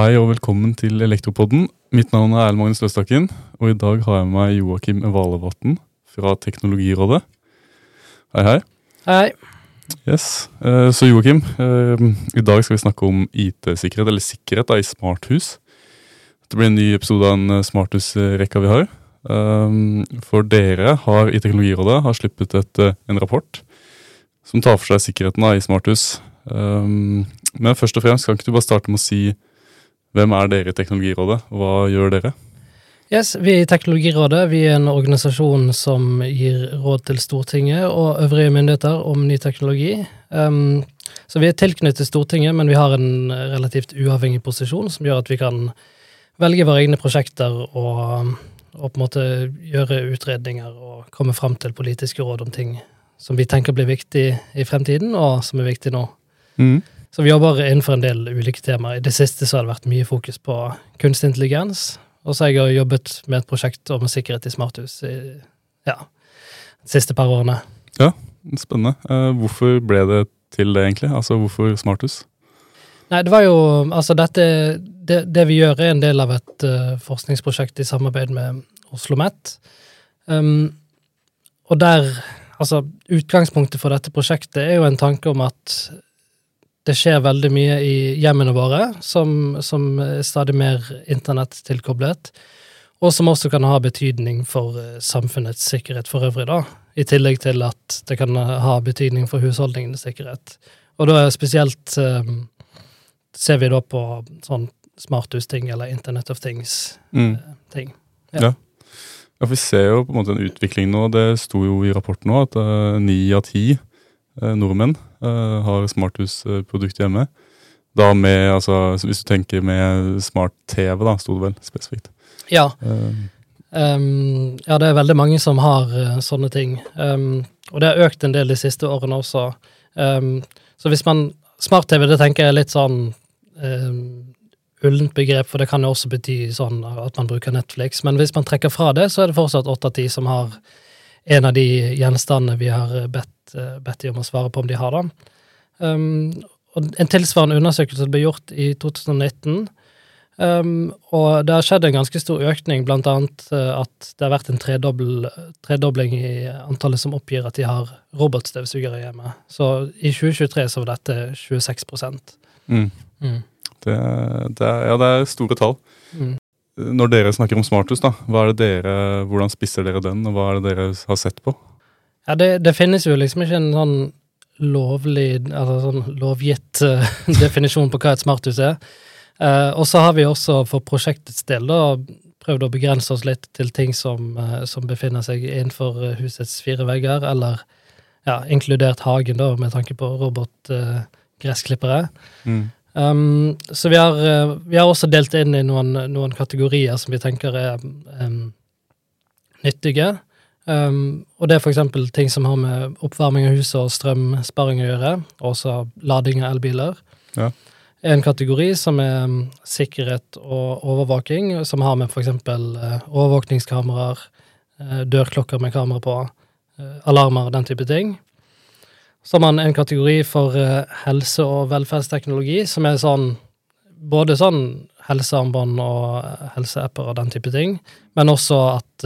Hei og velkommen til Elektropodden. Mitt navn er Erlend Magnus Løstakken, og i dag har jeg med meg Joakim Valevatn fra Teknologirådet. Hei, hei. Hei. Yes. Eh, Så Joakim, eh, i dag skal vi snakke om IT-sikkerhet, eller sikkerhet da, i smarthus. Det blir en ny episode av en eh, smarthusrekka vi har. For dere har i Teknologirådet har sluppet et, en rapport som tar for seg sikkerheten da, i smarthus. Men først og fremst, kan ikke du bare starte med å si hvem er dere i Teknologirådet, og hva gjør dere? Yes, Vi i Teknologirådet vi er en organisasjon som gir råd til Stortinget og øvrige myndigheter om ny teknologi. Um, så vi er tilknyttet Stortinget, men vi har en relativt uavhengig posisjon som gjør at vi kan velge våre egne prosjekter og, og på en måte gjøre utredninger og komme fram til politiske råd om ting som vi tenker blir viktig i fremtiden, og som er viktig nå. Mm. Så vi jobber innenfor en del ulike temaer. I det siste så har det vært mye fokus på kunstig intelligens. Og så har jeg jobbet med et prosjekt om sikkerhet i smarthus i ja, de siste par årene. Ja, Spennende. Eh, Hvorfor ble det til det, egentlig? Altså, hvorfor smarthus? Nei, det var jo Altså, dette Det, det vi gjør, er en del av et uh, forskningsprosjekt i samarbeid med Oslo OsloMet. Um, og der Altså, utgangspunktet for dette prosjektet er jo en tanke om at det skjer veldig mye i hjemmene våre, som, som er stadig mer internett-tilkoblet, og som også kan ha betydning for eh, samfunnets sikkerhet for øvrig, da. I tillegg til at det kan ha betydning for husholdningenes sikkerhet. Og da er spesielt um, ser vi da på sånn smarthusting eller Internet of Things-ting. Mm. Ja. Ja, for Vi ser jo på en måte en utvikling nå. Det sto jo i rapporten nå at eh, ni av ti eh, nordmenn eh, har smarthusprodukter hjemme. Da med, altså, Hvis du tenker med smart-TV, da, sto det vel spesifikt. Ja. Um. Um, ja, det er veldig mange som har uh, sånne ting. Um, og det har økt en del de siste årene også. Um, så hvis man Smart-TV, det tenker jeg er litt sånn ullent begrep, for det kan jo også bety sånn at man bruker Netflix. Men hvis man trekker fra det, så er det fortsatt åtte av ti som har en av de gjenstandene vi har bedt, uh, bedt de om å svare på om de har, den. Um, og en tilsvarende undersøkelse ble gjort i 2019. Um, og det har skjedd en ganske stor økning, blant annet uh, at det har vært en tredobling i antallet som oppgir at de har robotstøvsugere hjemme. Så i 2023 så var dette 26 mm. mm. det, det, er, ja, det er store tall. Mm. Når dere snakker om smarthus, da, hva er det dere, hvordan spisser dere den, og hva er det dere har sett på? Ja, det, det finnes jo liksom ikke en sånn lovlig, altså sånn lovgitt uh, definisjon på hva et smarthus er. Uh, og så har vi også for prosjektets del da prøvd å begrense oss litt til ting som, uh, som befinner seg innenfor husets fire vegger, eller ja, inkludert hagen, da, med tanke på robotgressklippere. Mm. Um, så vi har, vi har, også delt inn i noen, noen kategorier som vi tenker er um, nyttige. Um, og det er eksempel ting som har med oppvarming av huset og strømsparing å gjøre, og også lading av elbiler. Ja. En kategori som er um, sikkerhet og overvåking, som har med eksempel uh, overvåkningskameraer, uh, dørklokker med kamera på, uh, alarmer og den type ting. Så har man en kategori for uh, helse- og velferdsteknologi, som er sånn både sånn helsearmbånd og helseapper og den type ting, men også at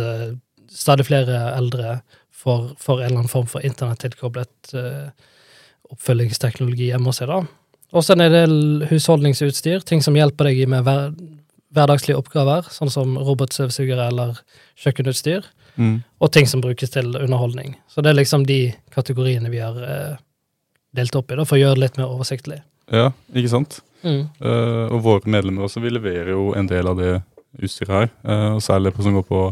stadig flere eldre får, får, en eller annen form for internettilkoblet oppfølgingsteknologi hjemme hos seg, da. Og så en del husholdningsutstyr, ting som hjelper deg med hver, hverdagslige oppgaver, sånn som robotsøvsugere eller kjøkkenutstyr, mm. og ting som brukes til underholdning. Så det er liksom de kategoriene vi har uh, delt opp i, da, for å gjøre det litt mer oversiktlig. Ja, ikke sant? Mm. Uh, og våre medlemmer også, vi leverer jo en del av det utstyret her, uh, og særlig på som går på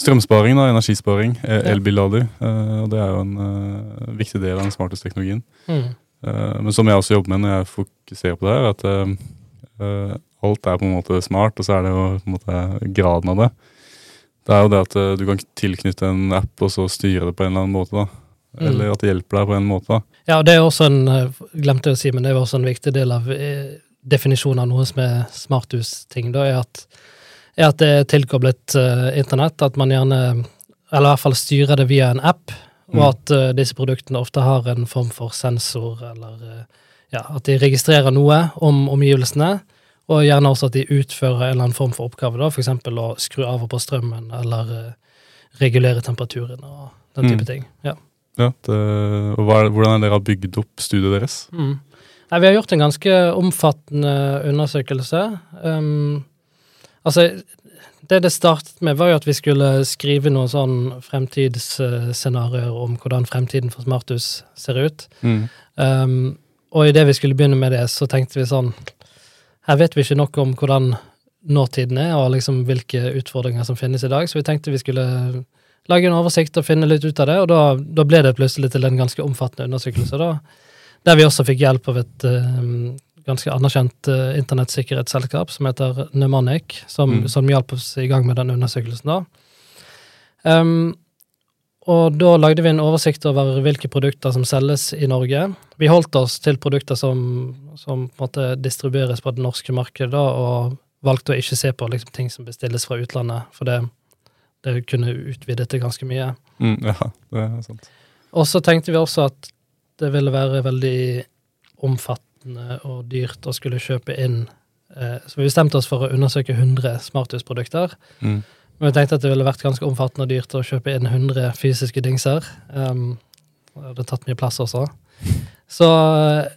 strømsparing, da, energisparing, elbillader. Uh, og det er jo en viktig del av den smarteste teknologien. Mm. Men som jeg også jobber med når jeg fokuserer på det her, at alt er på en måte smart, og så er det jo på en måte graden av det. Det er jo det at du kan tilknytte en app og så styre det på en eller annen måte. da. Mm. Eller at det hjelper deg på en måte. da. Ja, det er også en glemte å si, men det er også en viktig del av definisjonen av noe som er smarthusting. da, er at, er at det er tilkoblet internett, at man gjerne, eller i hvert fall styrer det via en app. Og at uh, disse produktene ofte har en form for sensor, eller uh, ja, at de registrerer noe om omgivelsene, og gjerne også at de utfører en eller annen form for oppgave, da, f.eks. å skru av og på strømmen, eller regulere temperaturen og den type Mm. ting. Ja. Ja, det, og hva, hvordan er dere har bygd opp studiet deres? Mm. Nei, vi har gjort en ganske omfattende undersøkelse. Um, altså, det det startet med, var jo at vi skulle skrive noen sånn fremtidsscenarioer om hvordan fremtiden for smarthus ser ut. Mm. Um, og idet vi skulle begynne med det, så tenkte vi sånn Her vet vi ikke nok om hvordan nåtiden er, og liksom hvilke utfordringer som finnes i dag, så vi tenkte vi skulle lage en oversikt og finne litt ut av det, og da, da ble det plutselig til en ganske omfattende undersøkelse, da, der vi også fikk hjelp av et um, ganske anerkjent uh, internettsikkerhetsselskap som heter Numanic, som, Mm. som hjalp oss i gang med den undersøkelsen. da. Um, og da lagde vi en oversikt over hvilke produkter som selges i Norge. Vi holdt oss til produkter som, som på måte distribueres på det norske markedet, da, og valgte å ikke se på liksom, ting som bestilles fra utlandet, for det, det kunne utvidet det ganske mye. Mm, ja, det er sant. Og så tenkte vi også at det ville være veldig omfattende og dyrt å skulle kjøpe inn eh, Så vi bestemte oss for å undersøke 100 smarthusprodukter. Mm. Men vi tenkte at det ville vært ganske omfattende og dyrt å kjøpe inn 100 fysiske dingser. Um, det hadde tatt mye plass også. Så eh,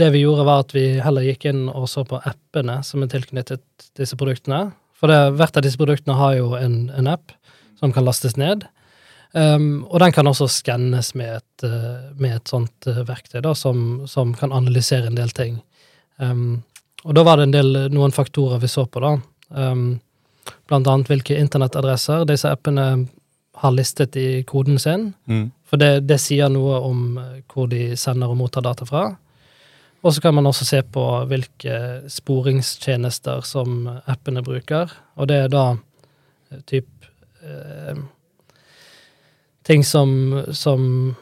det vi gjorde, var at vi heller gikk inn og så på appene som er tilknyttet disse produktene. For det, hvert av disse produktene har jo en, en app som kan lastes ned. Um, og den kan også skannes med et, eh, med et sånt eh, verktøy da, som, som kan analysere en del ting. Um, og da var det en del, noen faktorer vi så på, da. Um, blant annet hvilke internettadresser disse appene har listet i koden sin. Mm. For det, det sier noe om eh, hvor de sender og mottar data fra. Og så kan man også se på hvilke sporingstjenester som appene bruker. Og det er da eh, typ eh, ting som, som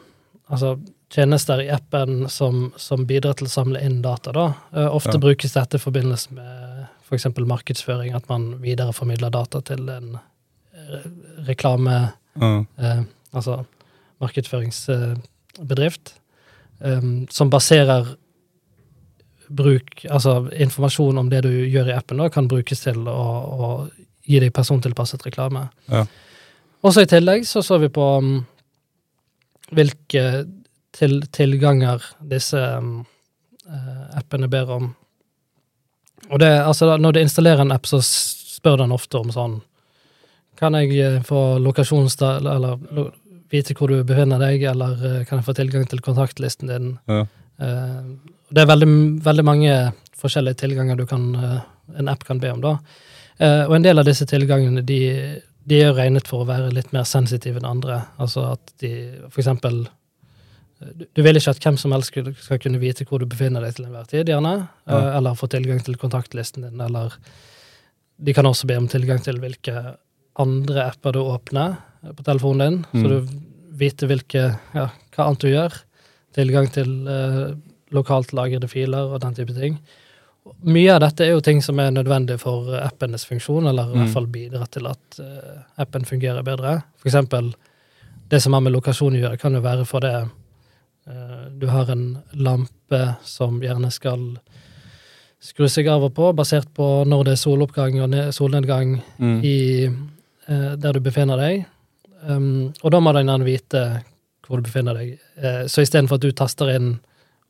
Altså tjenester i appen som, som bidrar til å samle inn data, da. Eh, ofte Ja. brukes dette i forbindelse med f.eks. markedsføring, at man videreformidler data til en re reklame Ja. eh, altså markedsføringsbedrift, eh, som baserer bruk, altså informasjon om det du gjør i appen, da, kan brukes til å, å gi deg persontilpasset reklame. Ja. Også i tillegg så så vi på um, hvilke til, tilganger disse um, eh, appene ber om. Og det, altså, da- når du installerer en app, så spør den ofte om sånn Kan jeg eh, få lokasjonsdel, eller, lo, vite hvor du befinner deg, eller uh, kan jeg få tilgang til kontaktlisten din? Ja. Uh, det er veldig, veldig mange forskjellige tilganger du kan, uh, en app kan be om, da. Og en del av disse tilgangene de, de er regnet for å være litt mer sensitive enn andre. Altså at de for eksempel eh, du, vil ikke at hvem som helst skal, kunne vite hvor du befinner deg til enhver tid, gjerne. eh, Ja. eller få tilgang til kontaktlisten din, eller De kan også be om tilgang til hvilke andre apper du åpner eh, på telefonen din, Mm. så du vite hvilke, ja, hva annet du gjør. Tilgang til eh, lokalt lagrede filer og den type ting. Mye av dette er jo ting som er nødvendig for appenes funksjon, eller i Mm. hvert fall bidra til at eh, appen fungerer bedre. For eksempel, det som har med lokasjon å gjøre, kan jo være for det eh, du har en lampe som gjerne skal skru seg av og på, basert på når det er soloppgang og solnedgang Mm. i, eh, der du befinner deg. Um, og da må den gjerne vite hvor du befinner deg. Eh, så istedenfor at du taster inn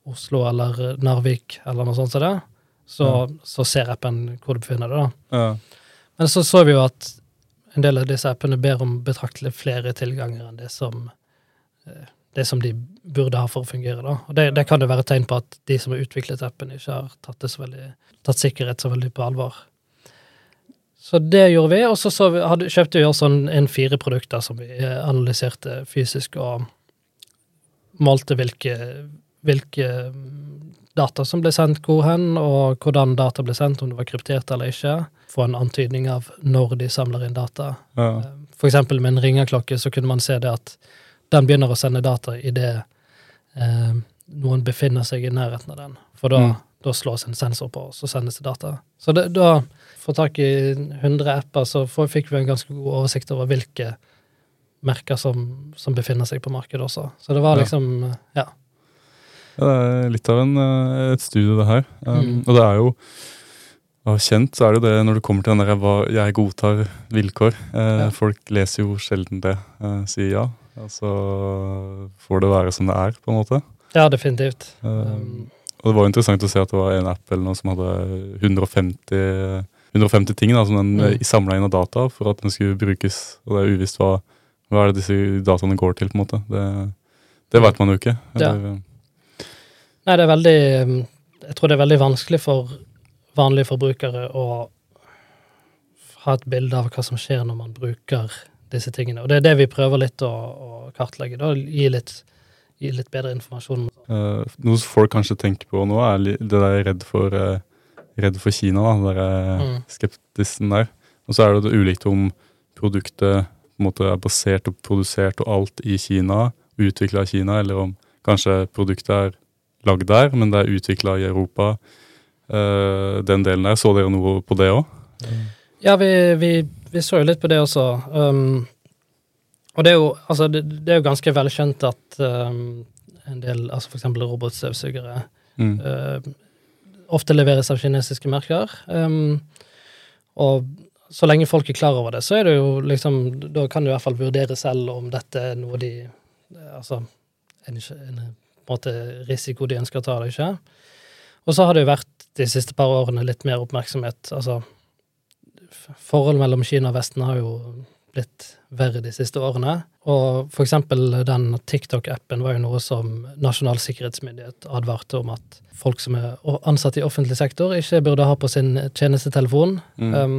Oslo eller Narvik eller noe sånt som det, så, så ser appen hvor du befinner deg. da. Ja. Men så så vi jo at en del av disse appene ber om betraktelig flere tilganger enn det som, eh, det som de burde ha for å fungere. da. Og det, det kan jo være tegn på at de som har utviklet appen, ikke har tatt, det så veldig, tatt sikkerhet så veldig på alvor. Så det gjorde vi, og så, så vi, hadde, kjøpte vi også en, en fire produkter som vi eh, analyserte fysisk, og målte hvilke, hvilke mm, data som ble sendt hvor hen, og hvordan data ble sendt, om det var kryptert eller ikke. Få en antydning av når de samler inn data. Ja. For eksempel med en ringeklokke så kunne man se det at den begynner å sende data idet eh, noen befinner seg i nærheten av den. For da, Mm. da slås en sensor på, og så sendes det data. Så det, da for tak i 100 apper, så får, fikk vi en ganske god oversikt over hvilke merker som, som befinner seg på markedet også. Så det var liksom Ja. Ja, det er litt av en, eh, et studie, det her. Um, Mm. Og det er jo og kjent, så er det jo det når det kommer til den der hva jeg godtar vilkår. Eh, Ja. Folk leser jo sjelden det. Eh, sier ja. Og så får det være som det er, på en måte. Ja, definitivt. Eh, og det var interessant å se at det var en app eller noe som hadde 150, 150 ting da, som den Mm. mm. samla inn av data for at den skulle brukes. Og det er uvisst hva, hva er det disse dataene går til, på en måte. Det, det vet man jo ikke. Eller, Ja. Nei, det er veldig um, Jeg tror det er veldig vanskelig for vanlige forbrukere å ha et bilde av hva som skjer når man bruker disse tingene. Og det er det vi prøver litt å, å kartlegge. Da, gi, litt, gi litt bedre informasjon. Uh, noe folk kanskje tenker på nå, er det der redd for, uh, redd for Kina. da, Den der er Mm. skeptisen der. Og så er det ulikt om produktet måte er basert og produsert og alt i Kina, utvikla i Kina, eller om kanskje produktet er lagd der, men det er utvikla i Europa. Uh, den delen der, så dere noe på det òg? Ja, vi, vi, vi så jo litt på det også. Um, og det er jo, altså, det, det er jo ganske velkjent at um, en del, altså eksempel robotstøvsugere, Mm. uh, ofte leveres av kinesiske merker. Um, og så lenge folk er klar over det, så er det jo liksom Da kan du i hvert fall vurdere selv om dette er noe de Altså en, en måte risiko de ønsker å ta eller ikke. Og så har det jo vært de siste par årene litt mer oppmerksomhet. Altså forholdet mellom Kina og Vesten har jo blitt verre de siste årene. Og for eksempel den TikTok-appen var jo noe som Nasjonal sikkerhetsmyndighet advarte om at folk som er ansatte ansatt i offentlig sektor, ikke burde ha på sin tjenestetelefon. Mm. Um,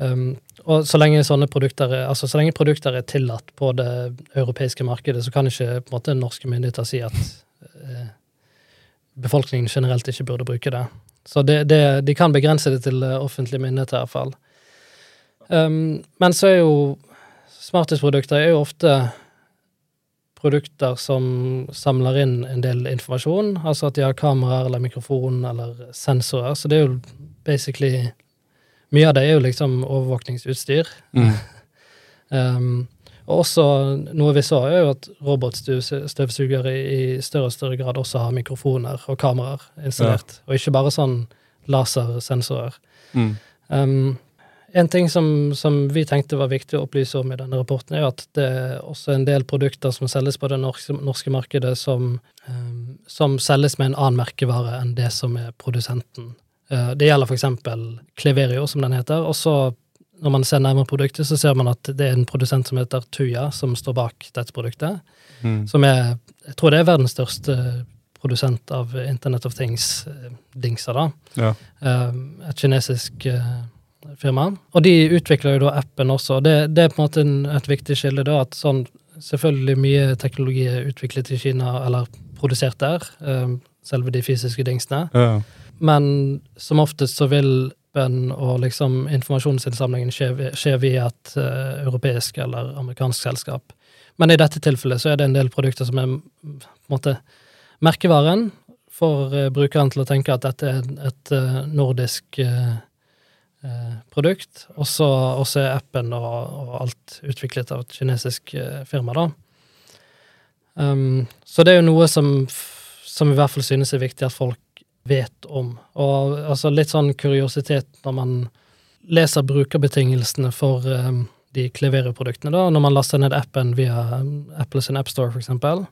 um, og så lenge produkter er, altså så lenge produkter er tillatt på det europeiske markedet, så kan ikke på en måte norske myndigheter si at eh, befolkningen generelt ikke burde bruke det. Så det, det, de kan begrense det til eh, offentlige myndigheter, i hvert fall. Um, men så er jo smartisprodukter er jo ofte produkter som samler inn en del informasjon, altså at de har kameraer eller mikrofon eller sensorer, så det er jo basically Mye av det er jo liksom overvåkningsutstyr. Mm. Um, og også noe vi så, er jo at robotstøvsugere i større og større grad også har mikrofoner og kameraer installert, og ikke bare sånn lasersensorer. Mm. Um, en ting som, som vi tenkte var viktig å opplyse om i denne rapporten, er jo at det er også en del produkter som selges på det norske, norske markedet, som, um, som selges med en annen merkevare enn det som er produsenten. Uh, det gjelder eksempel Cleverio, som den heter. Og så, når man ser nærmere produktet, så ser man at det er en produsent som heter Tuya, som står bak dette produktet. Mm. Som er Jeg tror det er verdens største produsent av Internet of Things-dingser, da. Ja. Eh, et kinesisk eh, firma. Og de utvikler jo da appen også. Det, det er på en måte en, et viktig skille, da, at sånn Selvfølgelig mye teknologi er utviklet i Kina, eller produsert der, eh, selve de fysiske dingsene. Ja. Men som oftest så vil bønn og liksom informasjonsinnsamlingen skje, via et uh, europeisk eller amerikansk selskap. Men i dette tilfellet så er det en del produkter som er på en måte merkevaren for uh, brukeren til å tenke at dette er et uh, nordisk eh, eh, produkt. Og så er appen og, og alt utviklet av et kinesisk eh, firma, da. Um, så det er jo noe som, som i hvert fall synes er viktig at folk vet om. Og altså litt sånn kuriositet når man leser brukerbetingelsene for um, de Cleverio-produktene, da, når man laster ned appen via Apples Apple sin AppStore, eksempel,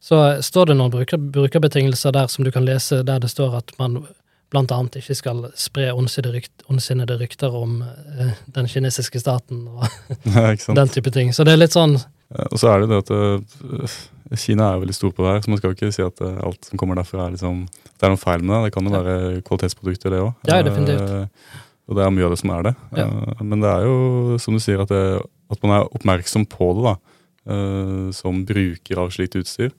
så står det noen bruker, brukerbetingelser der som du kan lese, der det står at man blant annet ikke skal spre ondsinnede rykter om uh, den kinesiske staten og den type ting. Så det er litt sånn Og så er det det at øh, Kina er veldig stor på det her, så man skal jo ikke si at øh, alt som kommer derfra er liksom Det er noe feil med det. Det kan jo være kvalitetsprodukter, det òg. Ja, definitivt. og det er mye av det som er det. Ja. Eh, men det er jo, som du sier, at, det, at man er oppmerksom på det, da. eh, som bruker av slikt utstyr.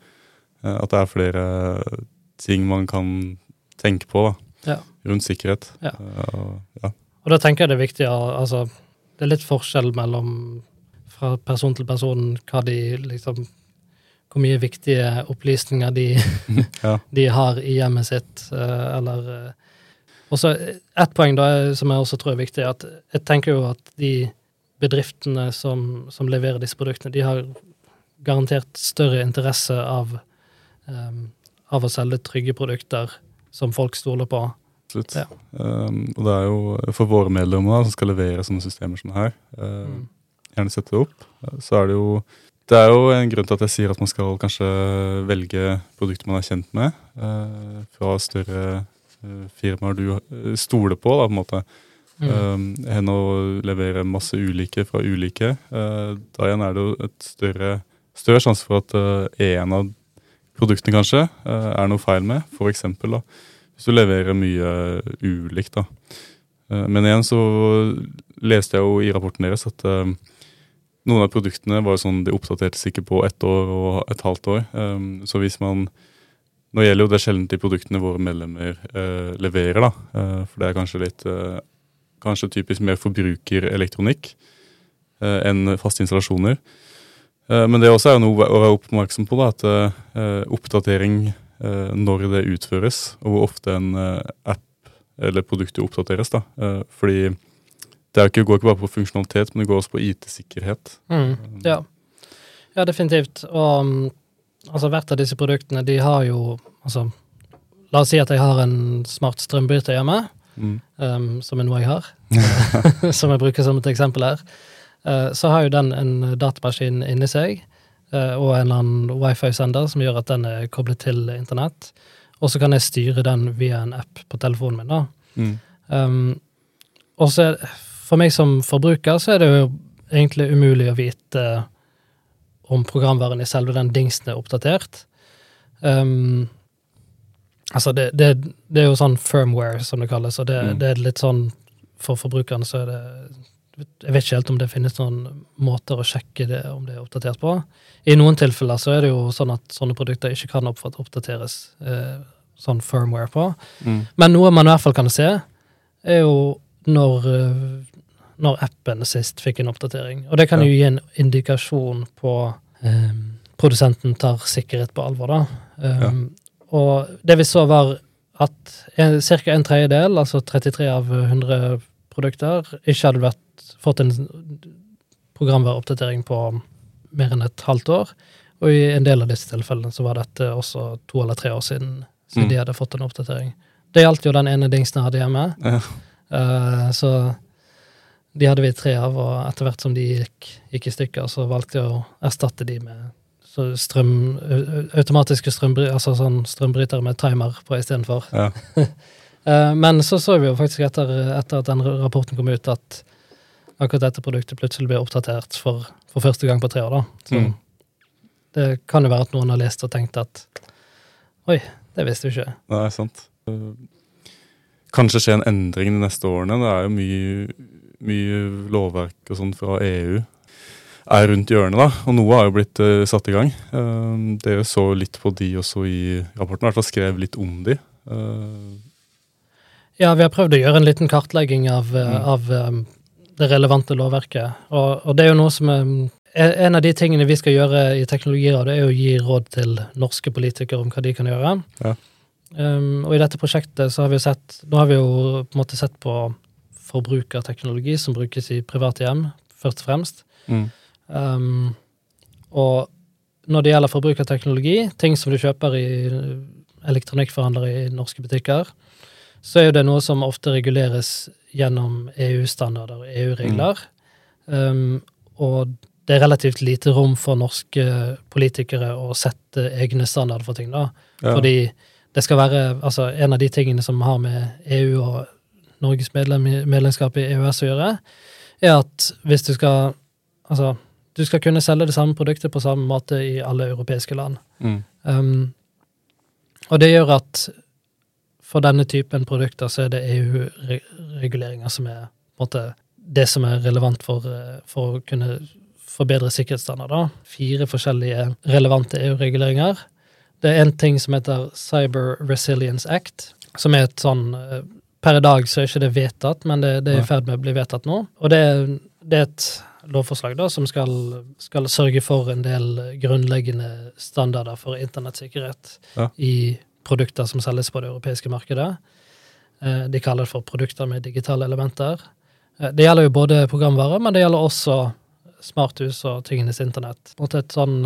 Eh, at det er flere ting man kan tenke på da, Ja. rundt sikkerhet. Ja. Eh, og- da tenker jeg det er viktig altså, Det er litt forskjell mellom fra person til person hva de liksom Hvor mye viktige opplysninger de, Ja. de har i hjemmet sitt, eh, eller eh, Og så ett poeng da, som jeg også tror er viktig, er at jeg tenker jo at de bedriftene som, som leverer disse produktene, de har garantert større interesse av, um, av å selge trygge produkter som folk stoler på, Absolutt. Ja. Um, og det er jo for våre medlemmer da, som skal levere sånne systemer som det her, uh, Mm. Gjerne sette det opp, så er det jo det er jo en grunn til at jeg sier at man skal kanskje velge produkter man er kjent med, eh, fra større uh, firmaer du uh, stoler på, da, på en måte. Mm. Um, Enn å levere masse ulike fra ulike. Uh, da igjen er det jo et større, større sjanse for at en av produktene kanskje er noe feil med. For eksempel da, hvis du leverer mye ulikt. da. Men igjen så leste jeg jo i rapporten deres at noen av produktene var sånn de oppdatertes ikke på ett år og et halvt år. Um, så hvis man Nå gjelder jo det sjelden de produktene våre medlemmer uh, leverer, da. Uh, for det er kanskje litt uh, kanskje typisk mer forbrukerelektronikk enn faste installasjoner. Men det også er også noe å være oppmerksom på, da, at oppdatering når det utføres, og hvor ofte en app eller produktet oppdateres. Da. Fordi det ikke, går ikke bare på funksjonalitet, men det går også på IT-sikkerhet. Mm. Ja. ja, definitivt. Og um, altså, hvert av disse produktene, de har jo altså La oss si at jeg har en smart strømbryter hjemme, Mm. um, som er noe jeg har, som jeg bruker som et eksempel her. Uh, så har jo den en datamaskin inni seg, uh, og en eller annen wifi-sender som gjør at den er koblet til internett. Og så kan jeg styre den via en app på telefonen min. da. Mm. Um, og så er, for meg som forbruker så er det jo egentlig umulig å vite om programvaren i selve den dingsen er oppdatert. Um, altså, det, det, det er jo sånn firmware, som det kalles, og det, Mm. det er litt sånn For forbrukerne så er det Jeg vet ikke helt om det finnes noen måter å sjekke det, om det er oppdatert på. I noen tilfeller så er det jo sånn at sånne produkter ikke kan oppdateres eh, sånn firmware på. Mm. Men noe man i hvert fall kan se, er jo når, eh, når appen sist fikk en oppdatering. Og det kan jo gi en indikasjon på um, produsenten tar sikkerhet på alvor, da. Um, Og det vi så, var at ca. en tredjedel, altså 33 av 100 produkter, ikke hadde vært, fått en programvareoppdatering på mer enn et halvt år. Og i en del av disse tilfellene så var dette også to eller tre år siden siden Mm. de hadde fått en oppdatering. Det gjaldt jo den ene dingsen jeg hadde hjemme. Ja. Eh, så de hadde vi tre av, og etter hvert som de gikk, gikk i stykker, så valgte jeg å erstatte de med så strøm, au- au- automatiske strømbry, altså sånn strømbrytere med timer på istedenfor. Ja. Eh, men så så vi jo faktisk etter, etter at den rapporten kom ut, at akkurat dette produktet plutselig ble oppdatert for, for første gang på tre år. da. Så Mm. det kan jo være at noen har lest og tenkt at oi, det visste vi ikke. Nei, sant. Kanskje skje en endring de neste årene. Det er jo mye, mye lovverk og sånn fra EU er rundt hjørnet, da. Og noe har jo blitt uh, satt i gang. Uh, dere så litt på de også i rapporten, i hvert fall skrev litt om de. Uh, Ja, vi har prøvd å gjøre en liten kartlegging av, eh, Mm. av um, det relevante lovverket. Og, og det er jo noe som er En av de tingene vi skal gjøre i Teknologirådet, er å gi råd til norske politikere om hva de kan gjøre. Ja. Um, og i dette prosjektet så har vi sett Nå har vi jo på en måte sett på forbrukerteknologi som brukes i private hjem, først og fremst. mm, Um, og når det gjelder forbrukerteknologi, ting som du kjøper i elektronikkforhandlere i norske butikker, så er jo det noe som ofte reguleres gjennom EU-standarder og EU-regler. Um, og det er relativt lite rom for norske politikere å sette egne standarder for ting, da. ja. Fordi det skal være Altså, en av de tingene som har med EU og Norges medlem, medlemskap i EØS å gjøre, er at hvis du skal Altså, du skal kunne selge det samme produktet på samme måte i alle europeiske land. mm, Um, og det gjør at for denne typen produkter så er det EU-reguleringer som er måte det som er relevant for, for å kunne forbedre sikkerhetsstandarder. Fire forskjellige relevante EU-reguleringer. Det er en ting som heter Cyber Resilience Act, som er et sånn eh, Per i dag så er ikke det vedtatt, men det, det er i ferd med å bli vedtatt nå. Og det, det er et lovforslag da, som skal, skal sørge for en del grunnleggende standarder for internettsikkerhet Ja. i produkter som selges på det europeiske markedet. Eh, De kaller det for produkter med digitale elementer. Eh, Det gjelder jo både programvare, men det gjelder også smarthus og tingenes internett. Et sånn,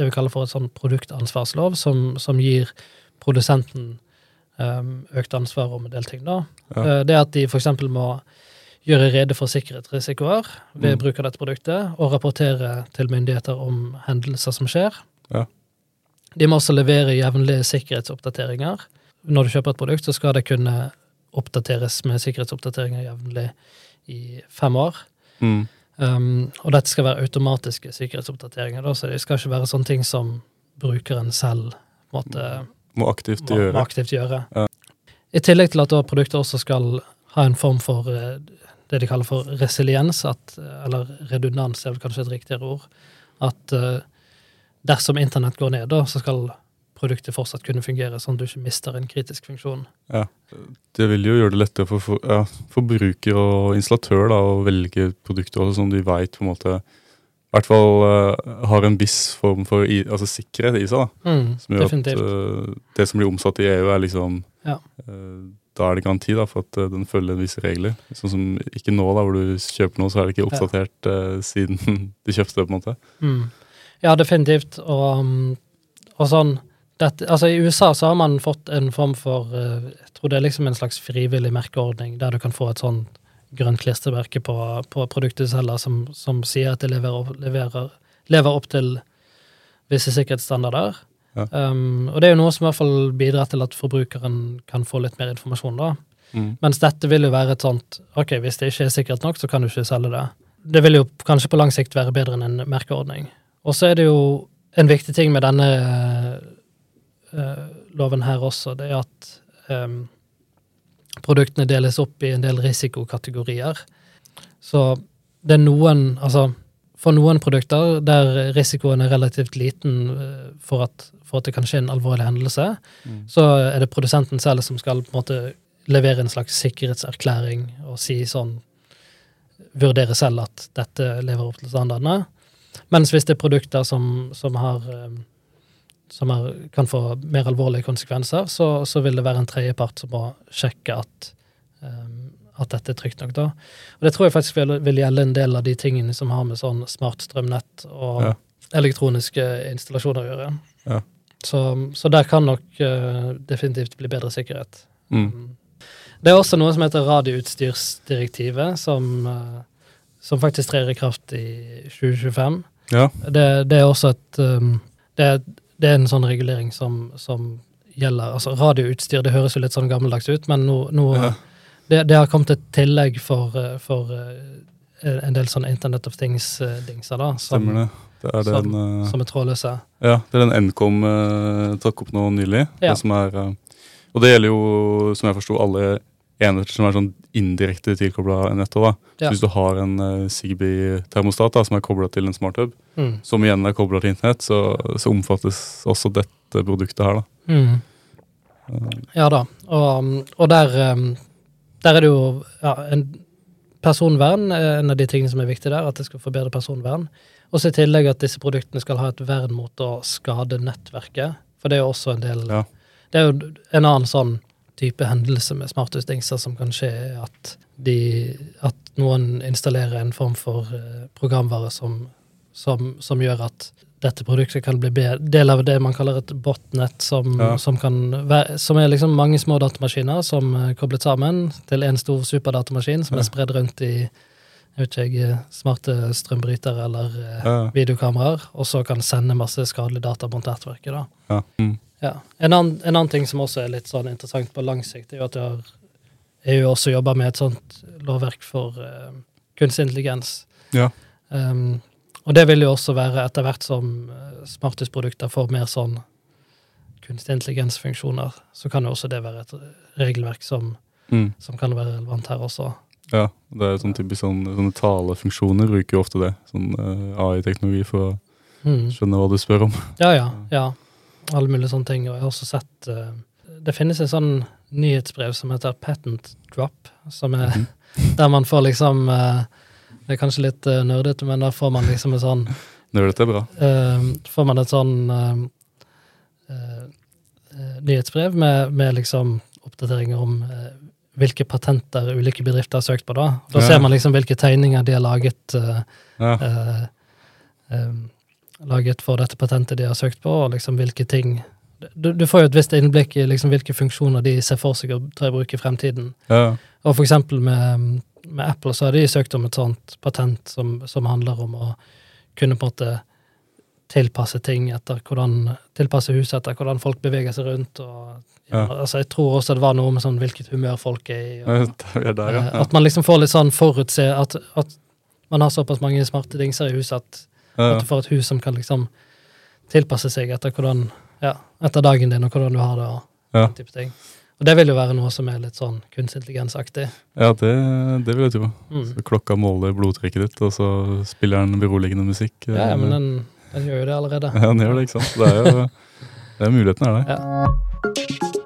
det vi kaller for et sånn produktansvarslov, som, som gir produsenten um, økt ansvar om en del ting. da. Ja. Eh, det at de f.eks. må gjøre rede for sikkerhetsrisikoer ved Mm. bruk av dette produktet, og rapportere til myndigheter om hendelser som skjer. Ja. De må også levere jevnlige sikkerhetsoppdateringer. Når du kjøper et produkt, så skal det kunne oppdateres med sikkerhetsoppdateringer jevnlig i fem år. Mm. Um, og dette skal være automatiske sikkerhetsoppdateringer, da, så det skal ikke være sånne ting som brukeren selv måtte, Må aktivt må, må gjøre. aktivt gjøre. Ja. I tillegg til at da produktet også skal ha en form for eh, det de kaller for resiliens, at, eh, eller redundans er vel kanskje et riktigere ord. At uh, dersom internett går ned, da, så skal produktet fortsatt kunne fungere, sånn at du ikke mister en kritisk funksjon. Ja, Det vil jo gjøre det lettere for, for, ja, for bruker og installatør da, å velge produkter også, som de veit på en måte i hvert fall uh, har en viss form for i, altså sikkerhet i seg. da. Mm, Som gjør definitivt. at uh, det som blir omsatt i EU, er liksom Ja. uh, Da er det garanti da, for at eh, den følger visse regler. Sånn som ikke nå, da, hvor du kjøper noe, så er det ikke oppdatert eh, siden du kjøpte det. på en måte. Mm. Ja, definitivt. Og, um, og sånn dette, altså I USA så har man fått en form for eh, Jeg tror det er liksom en slags frivillig merkeordning, der du kan få et sånn grønt klistremerke på, på produktet du selger, som, som sier at det leverer, leverer, lever opp til visse sikkerhetsstandarder. Ja. Um, og det er jo noe som i hvert fall bidrar til at forbrukeren kan få litt mer informasjon. da. Mm. Mens dette vil jo være et sånt Ok, hvis det ikke er sikkert nok, så kan du ikke selge det. Det vil jo kanskje på lang sikt være bedre enn en merkeordning. Og så er det jo en viktig ting med denne loven her også, det er at um, produktene deles opp i en del risikokategorier. Så det er noen Altså, for noen produkter der risikoen er relativt liten eh, for at, for at det kan skje en alvorlig hendelse, Mm. så er det produsenten selv som skal på en måte levere en slags sikkerhetserklæring og si sånn Vurdere selv at dette lever opp til standardene. Mens hvis det er produkter som, som har eh, som er, kan få mer alvorlige konsekvenser, så, så vil det være en tredjepart som må sjekke at, um, at dette er trygt nok. da. Og Det tror jeg faktisk vil, vil gjelde en del av de tingene som har med sånn smart strømnett og Ja. elektroniske installasjoner å gjøre. Ja. Så, så der kan nok uh, definitivt bli bedre sikkerhet. Mm. Det er også noe som heter radioutstyrsdirektivet, som, uh, som faktisk trer i kraft i 2025. Ja. Det, det er også et um, det, er, det er en sånn regulering som, som gjelder Altså, radioutstyr, det høres jo litt sånn gammeldags ut, men nå, nå Ja. det, det har kommet et tillegg for, eh, for eh, en del sånne Internet of Things-dingser, da. Som, Stemmer det. Det er den, som, som er trådløse. ja, det er den Nkom eh, trakk opp nå nylig. Ja. Det som er, eh, og det gjelder jo, som jeg forsto, alle enheter som er sånn indirekte tilkobla nettet. da. Så Ja. Hvis du har en uh, Zigbee-termostat da, som er kobla til en smarthub, Mm. som igjen er kobla til internett, så, så omfattes også dette produktet her. da. Mm. Eh, Ja da, og, og der, um, der er det jo ja, en personvern er en av de tingene som er viktig der, at det skal forbedre personvern. Og så i tillegg at disse produktene skal ha et vern mot å skade nettverket. For det er jo også en del Ja. Det er jo en annen sånn type hendelse med smarthusdingser som kan skje, at, de, at noen installerer en form for eh, programvare som, som, som gjør at dette produktet kan bli del av det man kaller et botnet, som, Ja. som, kan være, som er liksom mange små datamaskiner som er koblet sammen til en stor superdatamaskin som Ja. er spredd rundt i ikke, smarte strømbrytere eller eh, Ja. videokameraer, og så kan sende masse skadelig data mot nettverket. da. ja. Mm. Ja. En, annen, en annen ting som også er litt sånn interessant på lang sikt, er jo at jeg har, EU også jobber med et sånt lovverk for uh, kunstig intelligens. Ja. Um, og det vil jo også være etter hvert som uh, smarthusprodukter får mer sånn kunstig intelligensfunksjoner, så kan jo også det være et regelverk som, Mm. som kan være relevant her også. Ja, det er sånn typisk sånn, sånne talefunksjoner bruker jo ofte det. Sånn uh, AI-teknologi for å Mm. skjønne hva du spør om. Ja, ja. ja. Alle mulige sånne ting. Og jeg har også sett uh, Det finnes en sånn nyhetsbrev som heter Patent Drop, som er Mhm. der man får liksom uh, Det er kanskje litt uh, nerdete, men der får man liksom en sånn Nerdete er bra. Får man et sånn nyhetsbrev med, med liksom oppdateringer om hvilke patenter ulike bedrifter har søkt på, da. Da Ja. ser man liksom hvilke tegninger de har laget. Ja. em, laget for dette patentet de har søkt på, og liksom hvilke ting du, du får jo et visst innblikk i liksom hvilke funksjoner de ser for seg å ta i bruk i fremtiden. Ja, Og for eksempel med, med Apple så har de søkt om et sånt patent som, som handler om å kunne på en måte tilpasse ting etter hvordan Tilpasse huset etter hvordan folk beveger seg rundt. og ja, Ja. altså Jeg tror også det var noe med sånn hvilket humør folk er i. Og, er der, ja. eh, At man liksom får litt sånn forutse at, at man har såpass mange smarte dingser i huset at, ja. at du får et hus som kan liksom tilpasse seg etter hvordan ja, etter dagen din og hvordan du har det. og Ja. type ting. Og det vil jo være noe som er litt sånn kunstig intelligensaktig. Ja, det, det vil jeg tro. Mm. Så klokka måler blodtrykket ditt, og så spiller den beroligende musikk. Ja, ja, men den, den gjør jo det allerede. Ja, den gjør det, ikke sant. Det er jo det er muligheten er der. Ja.